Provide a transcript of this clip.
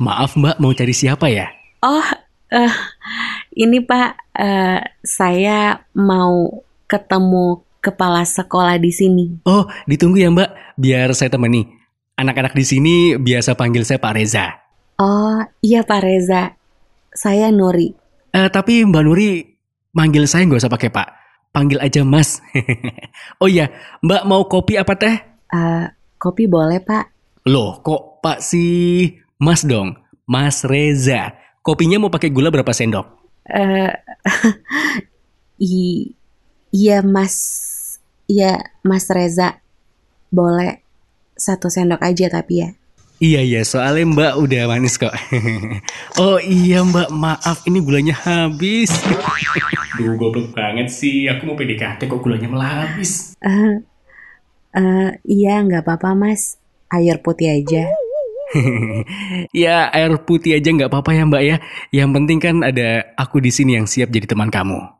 Maaf mbak, mau cari siapa ya? Oh, eh, ini Pak, eh, saya mau ketemu kepala sekolah di sini. Oh, ditunggu ya mbak, biar saya temani. Anak-anak di sini biasa panggil saya Pak Reza. Oh, iya Pak Reza. Saya Nuri. Eh, tapi Mbak Nuri manggil saya nggak usah pakai Pak. Panggil aja Mas. oh iya, Mbak mau kopi apa teh? Eh, kopi boleh Pak? Loh, kok Pak sih? Mas dong, Mas Reza. Kopinya mau pakai gula berapa sendok? Eh, i- iya Mas, iya Mas Reza. Boleh satu sendok aja tapi ya. Iya iya, soalnya Mbak udah manis kok. oh iya Mbak, maaf ini gulanya habis. Duh, goblok banget sih. Aku mau PDKT kok gulanya malah habis. Eh, eh, iya nggak apa-apa Mas. Air putih aja. ya air putih aja nggak apa-apa ya Mbak ya. Yang penting kan ada aku di sini yang siap jadi teman kamu.